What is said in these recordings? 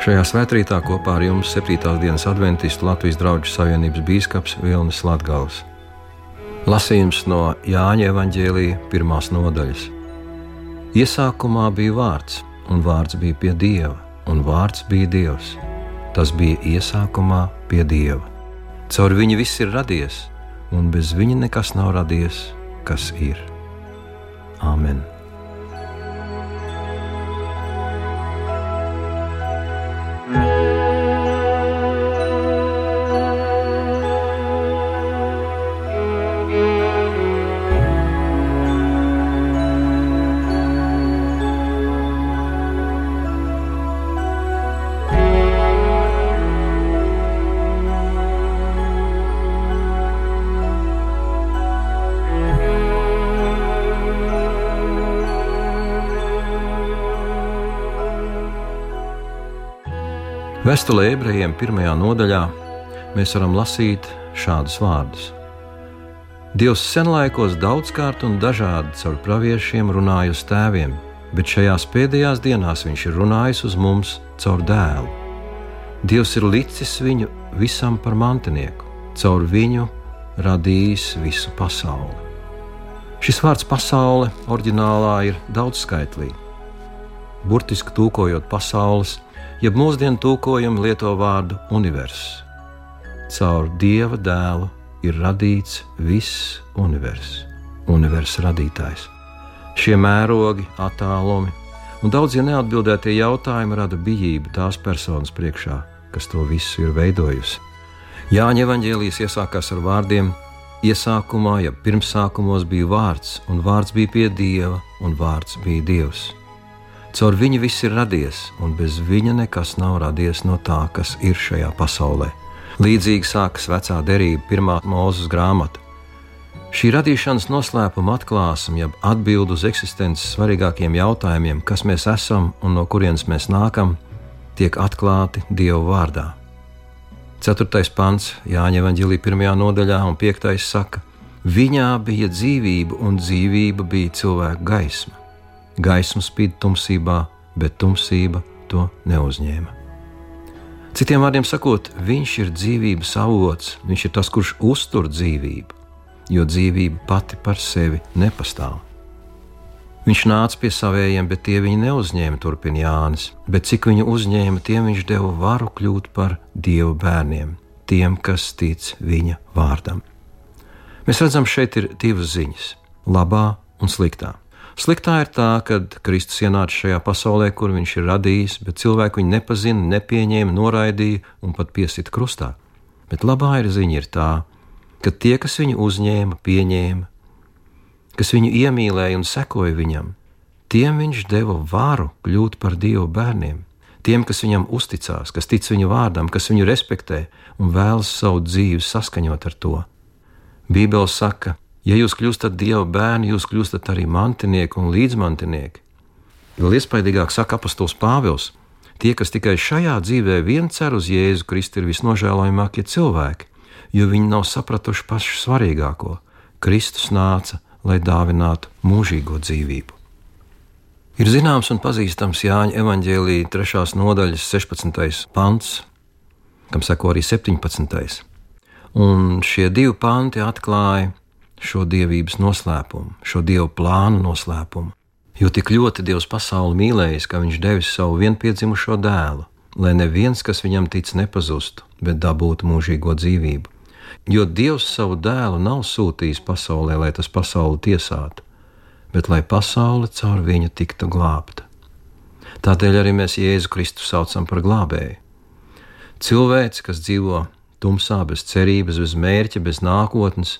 Šajā svētkrītā kopā ar jums 7. dienas adventistu Latvijas draugu savienības bīskaps Vilnis Latgals. Lasījums no Jāņa evaņģēlīja pirmās nodaļas. Iesākumā bija vārds, un vārds bija pie Dieva, un vārds bija Dievs. Tas bija iesākumā pie Dieva. Caur viņu viss ir radies, un bez viņa nekas nav radies, kas ir. Āmen! Vēstulē ebrejiem pirmajā nodaļā mēs varam lasīt šādus vārdus. Dievs senlaikos daudzkārt un dažādi caur praviešiem runāja uz tēviem, bet šajās pēdējās dienās viņš ir runājis uz mums caur dēlu. Dievs ir licis viņu visam par mantinieku, caur viņu radījis visu pasauli. Šis vārds pasaule oriģinālā ir daudzskaitlīga. Burtiski tūkojot pasaules, jeb mūsdienu tūkojumi lieto vārdu universs. Caur dieva dēlu ir radīts viss universs, universs radītājs. Šie mērogi, attālumi un daudzie neatbildētie jautājumi rada bijību tās personas priekšā, kas to visu ir veidojusi. Jāņa evanģēlijas iesākās ar vārdiem: Iesākumā, ja pirmsākumos bija vārds, un vārds bija pie dieva, un vārds bija dievs. Caur viņu viss ir radies, un bez viņa nekas nav radies no tā, kas ir šajā pasaulē. Līdzīgi sākas vecā derība, pirmā mūzes grāmata. Šī radīšanas noslēpuma atklāsme, jeb atbild uz eksistences svarīgākiem jautājumiem, kas mēs esam un no kurienes mēs nākam, tiek atklāti Dieva vārdā. 4. pants Jāņa Evanģelī 1. nodaļā un 5. saka: Viņā bija dzīvība, un dzīvība bija cilvēka gaisma. Gaisma spīd tumsībā, bet tumsība to neuzņēma. Citiem vārdiem sakot, viņš ir dzīvības avots, viņš ir tas, kurš uztur dzīvību, jo dzīvība pati par sevi nepastāv. Viņš nāca pie saviem, bet tie viņu neuzņēma, turpina Jānis. Bet cik viņu uzņēma, tiem viņš deva varu kļūt par dievu bērniem, tiem, kas tic viņa vārdam. Mēs redzam, šeit ir divas ziņas - labā un sliktā. Sliktā ir tā, ka Kristus ienāca šajā pasaulē, kur viņš ir radījis, bet cilvēku viņu nepazina, nepieņēma, noraidīja un pat piesita krustā. Bet labā ir ziņa ir tā, ka tie, kas viņu uzņēma, pieņēma, kas viņu iemīlēja un sekoja viņam, tiem viņš deva varu kļūt par Dieva bērniem. Tiem, kas viņam uzticās, kas tic viņa vārdam, kas viņu respektē un vēlas savu dzīvi saskaņot ar to. Bībele saka, Ja jūs kļūstat dieva bērni, jūs kļūstat arī mantinieki un līdzmantinieki. Vēl iespaidīgāk saka apustulis Pāvils: Tie, kas tikai šajā dzīvē vien cer uz Jēzu Kristu, ir visnožēlojamākie cilvēki, jo viņi nav sapratuši pašu svarīgāko. Kristus nāca, lai dāvinātu mūžīgo dzīvību. Ir zināms un pazīstams Jāņa evanģēlīja 3. nodaļas 16. pants, kam seko arī 17. Un šie divi panti atklāja šo dievības noslēpumu, šo dievu plānu noslēpumu. Jo tik ļoti Dievs pasauli mīlējis, ka Viņš devis savu vienpiedzimušo dēlu, lai neviens, kas viņam tic, nepazustu, bet dabūtu mūžīgo dzīvību. Jo Dievs savu dēlu nav sūtījis pasaulē, lai tas pasauli tiesātu, bet lai pasaule caur viņu tiktu glābta. Tādēļ arī mēs Jēzu Kristu saucam par glābēju. Cilvēks, kas dzīvo tumsā, bez cerības, bez mērķa, bez nākotnes,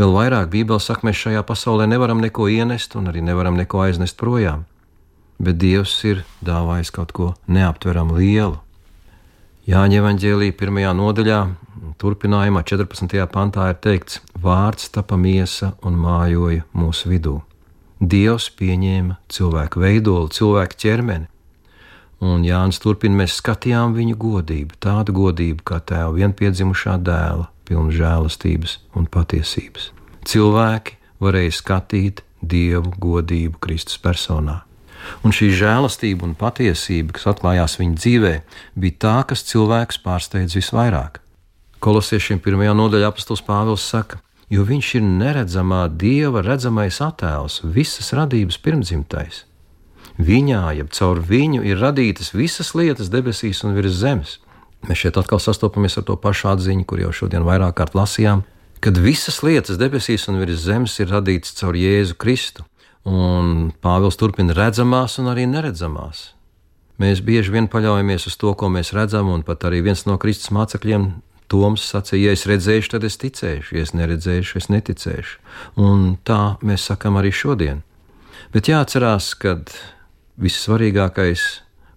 Vēl vairāk Bībelē saka, mēs šajā pasaulē nevaram neko ienest un arī nevaram neko aiznest projām. Bet Dievs ir dāvājis kaut ko neaptveramu lielu. Jāņa evanģēlīja pirmajā nodaļā, turpinājumā 14. pantā ir teikts: Vārds tapa miesa un mājoja mūsu vidū. Dievs pieņēma cilvēku veidolu, cilvēku ķermeni, un Jānis turpina, mēs skatījām viņu godību, tādu godību kā tēva vienpiedzimušā dēla, pilnu žēlastības un patiesības. Cilvēki varēja skatīt dievu godību Kristus personā. Un šī žēlastība un patiesība, kas atklājās viņa dzīvē, bija tā, kas cilvēks pārsteidz visvairāk. Kolosiešiem pirmajā nodaļā apustulis Pāvils saka, jo viņš ir neredzamā dieva redzamais attēls, visas radības pirmdzimtais. Viņā, jeb caur viņu, ir radītas visas lietas debesīs un virs zemes. Mēs šeit atkal sastopamies ar to pašu atziņu, kur jau šodien vairāk kārt lasījām, kad visas lietas debesīs un virs zemes ir radītas caur Jēzu Kristu. Un Pāvils turpina redzamās un arī neredzamās. Mēs bieži vien paļaujamies uz to, ko mēs redzam, un pat arī viens no Kristus mācekļiem, Toms, sacīja, ja es redzēšu, tad es ticēšu, ja es neredzēšu, es neticēšu. Un tā mēs sakam arī šodien. Bet jāatcerās, ka vissvarīgākais,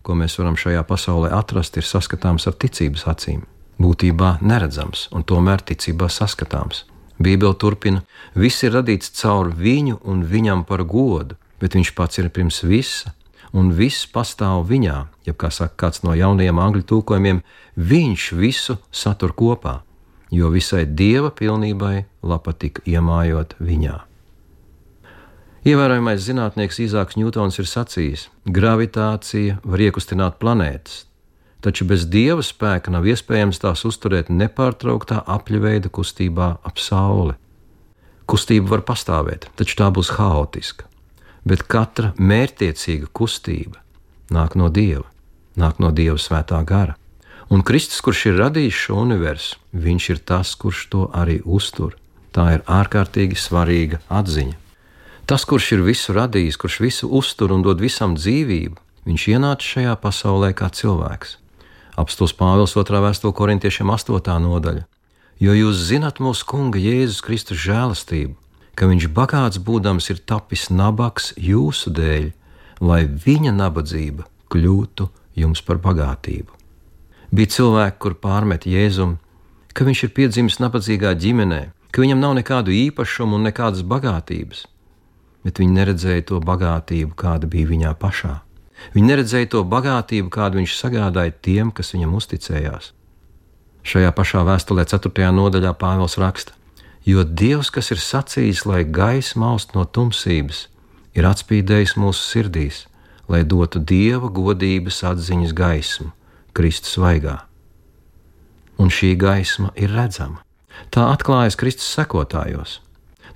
ko mēs varam šajā pasaulē atrast, ir saskatāms ar ticības acīm. Būtībā neredzams, un tomēr ticībā saskatāms. Bībele turpina, viss ir radīts caur viņu un viņam par godu, bet viņš pats ir pirms visa, un viss pastāv viņā, ja kā saka kāds no jaunajiem angļu tūkojumiem, viņš visu satur kopā, jo visai dieva pilnībai lapa tika iemājot viņā. Ievērojamais zinātnieks Īzāks Ņūtons ir sacījis, gravitācija var iekustināt planētas, taču bez dieva spēka nav iespējams tās uzturēt nepārtrauktā apļveida kustībā ap sauli. Kustība var pastāvēt, taču tā būs haotiska, bet katra mērķtiecīga kustība nāk no dieva, nāk no dieva svētā gara. Un Kristus, kurš ir radījis šo universu, viņš ir tas, kurš to arī uztur. Tā ir ārkārtīgi svarīga atziņa. Tas, kurš ir visu radījis, kurš visu uztur un dod visam dzīvību, viņš ienāca šajā pasaulē kā cilvēks. Apstults Pāvils 2. vēstule korintiešiem 8. nodaļa. Jo jūs zinat mūsu Kunga Jēzus Kristus žēlastību, ka Viņš bagāts būdams ir tapis nabaks jūsu dēļ, lai viņa nabadzība kļūtu jums par bagātību. Bija cilvēki, kur pārmet Jēzum, ka viņš ir piedzimis nabadzīgā ģimenē, ka viņam nav nekādu īpašumu un nekādas bagātības, bet viņi neredzēja to bagātību, kāda bija viņā pašā. Viņi neredzēja to bagātību, kādu viņš sagādāja tiem, kas viņam uzticējās. Šajā pašā vēstulē, 4. nodaļā, Pāvils raksta: Jo Dievs, kas ir sacījis, lai gaisa maust no tumsības, ir atspīdējis mūsu sirdīs, lai dotu Dieva godības atziņas gaismu Kristus vaigā. Un šī gaisma ir redzama. Tā atklājas Kristus sekotājos,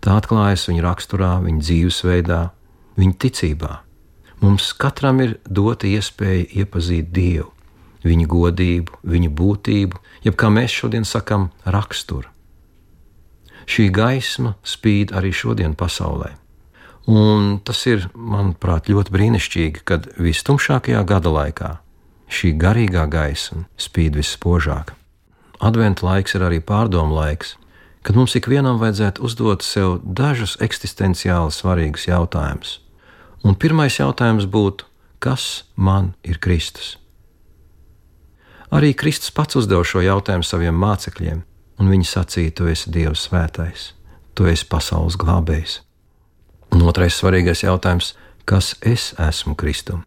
tā atklājas viņa raksturā, viņa dzīvesveidā, viņa ticībā. Mums katram ir dota iespēja iepazīt Dievu, viņa godību, viņa būtību, jeb kā mēs šodien sakām, raksturu. Šī gaisma spīd arī šodien pasaulē. Un tas ir, manuprāt, ļoti brīnišķīgi, kad vistumšākajā gada laikā šī garīgā gaisma spīd vispožāk. Adventa laiks ir arī pārdomu laiks, kad mums ikvienam vajadzētu uzdot sev dažus eksistenciāli svarīgus jautājumus Un pirmais jautājums būtu, kas man ir Kristus? Arī Kristus pats uzdeva šo jautājumu saviem mācekļiem, un viņi sacīja, tu esi Dieva svētais, tu esi pasaules glābējs. Un otrais svarīgais jautājums, kas es esmu Kristum?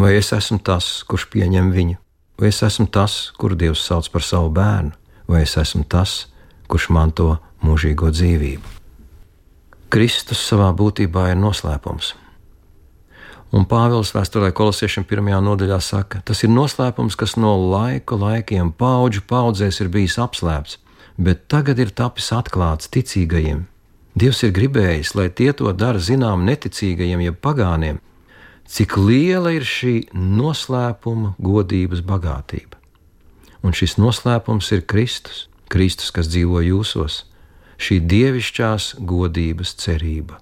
Vai es esmu tas, kurš pieņem viņu, vai es esmu tas, kuru Dievs sauc par savu bērnu, vai es esmu tas, kurš manto mūžīgo dzīvību? Kristus savā būtībā ir noslēpums. Un Pāvils vēsturē kolosiešiem pirmajā nodaļā saka, tas ir noslēpums, kas no laika laikiem, paudžu paudzēs ir bijis apslēpts, bet tagad ir tapis atklāts ticīgajiem. Dievs ir gribējis, lai tie to dara zinām neticīgajiem, jeb pagāniem, cik liela ir šī noslēpuma godības bagātība. Un šis noslēpums ir Kristus, Kristus, kas dzīvo jūsos, šī dievišķās godības cerība,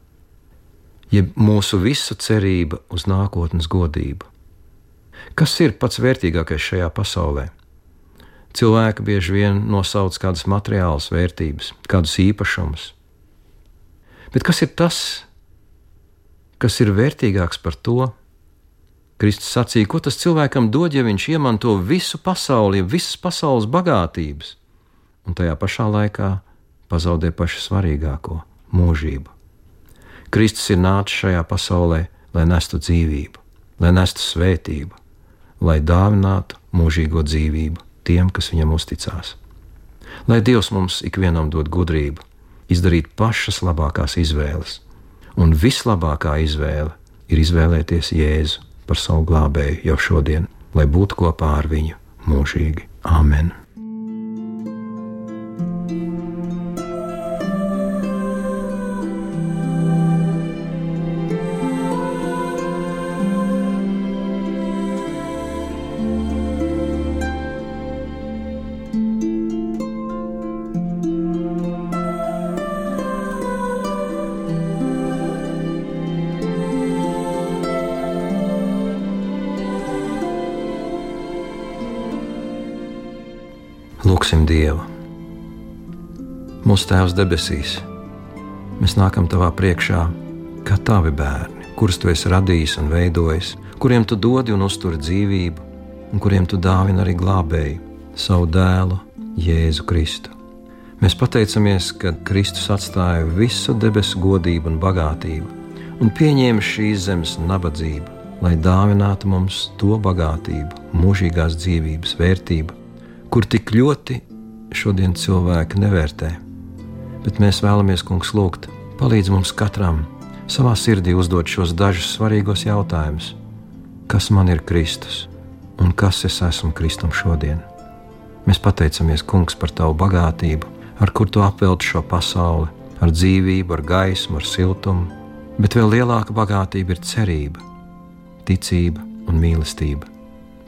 jeb mūsu visu cerība uz nākotnes godību. Kas ir pats vērtīgākais šajā pasaulē? Cilvēki bieži vien nosauc kādas materiālas vērtības, kādus īpašumus. Bet kas ir tas, kas ir vērtīgāks par to? Kristus sacīja, ko tas cilvēkam dod, ja viņš iemanto visu pasauli, visas pasaules bagātības, un tajā pašā laikā pazaudē pašu svarīgāko - mūžību. Kristus ir nācis šajā pasaulē, lai nestu dzīvību, lai nestu svētību, lai dāvinātu mūžīgo dzīvību tiem, kas viņam uzticās. Lai Dievs mums ikvienam dod gudrību, izdarīt pašas labākās izvēles, un vislabākā izvēle ir izvēlēties Jēzu par savu glābēju jau šodien, lai būtu kopā ar viņu mūžīgi. Āmen! Dievu. Mūsu Tēvs debesīs, mēs nākam Tavā priekšā kā Tavi bērni, kurus Tu esi radījis un veidojis, kuriem Tu dodi un uzturi dzīvību, un kuriem Tu dāvini arī glābēju, savu dēlu, Jēzu Kristu. Mēs pateicamies, ka Kristus atstāja visu debesu godību un bagātību un pieņēma šīs zemes nabadzību, lai dāvinātu mums to bagātību, mūžīgās dzīvības vērtību kur tik ļoti šodien cilvēki nevērtē. Bet mēs vēlamies, Kungs, lūgt, palīdz mums katram savā sirdī uzdot šos dažus svarīgos jautājumus. Kas man ir Kristus un kas es esmu Kristum šodien? Mēs pateicamies, Kungs, par Tavu bagātību, ar kur Tu apvelti šo pasauli, ar dzīvību, ar gaismu, ar siltumu, bet vēl lielāka bagātība ir cerība, ticība un mīlestība.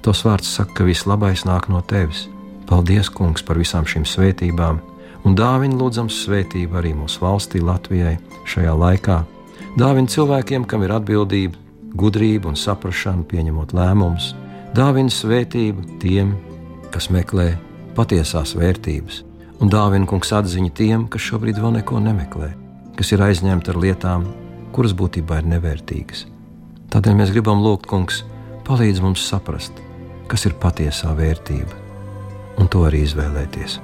Tos vārds saka, ka viss labais nāk no Tevis Paldies, Kungs, par visām šīm svētībām, un dāvini lūdzams svētību arī mūsu valstī, Latvijai, šajā laikā. Dāvini cilvēkiem, kam ir atbildība, gudrība un saprāšana, pieņemot lēmumus, dāvini svētību tiem, kas meklē patiesās vērtības, un dāvini kungs atziņu tiem, kas šobrīd vēl neko nemeklē, kas ir aizņemti ar lietām, kuras būtībā ir nevērtīgas. Tādēļ mēs gribam lūgt, kungs, palīdz mums saprast, kas ir patiesā vērtība un to arī izvēlēties.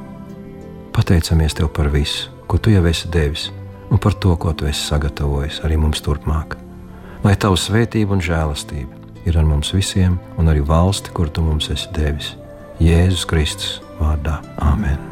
Pateicamies Tev par visu, ko Tu jau esi devis, un par to, ko Tu esi sagatavojis arī mums turpmāk. Lai Tava svētība un žēlastība ir ar mums visiem, un arī valsti, kur Tu mums esi devis. Jēzus Kristus vārdā Āmen!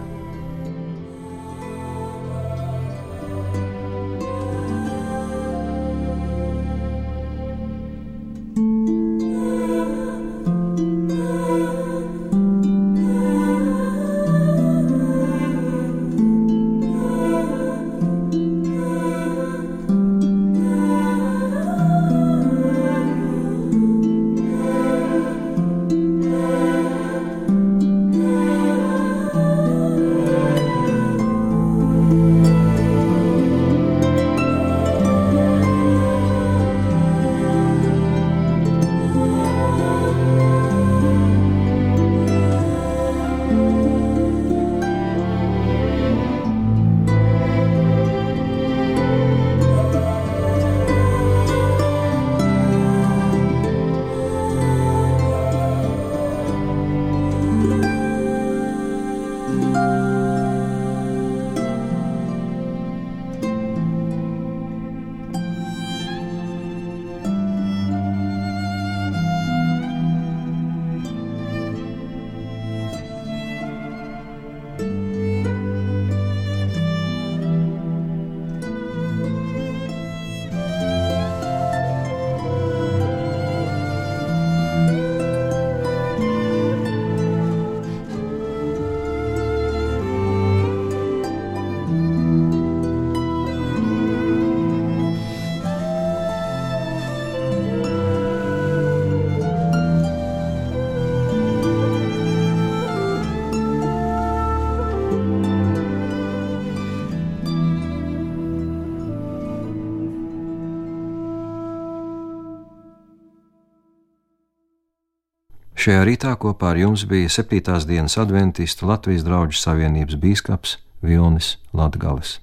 Šajā rītā kopā ar jums bija 7. dienas adventistu Latvijas draugu savienības bīskaps Vilnis Latgales.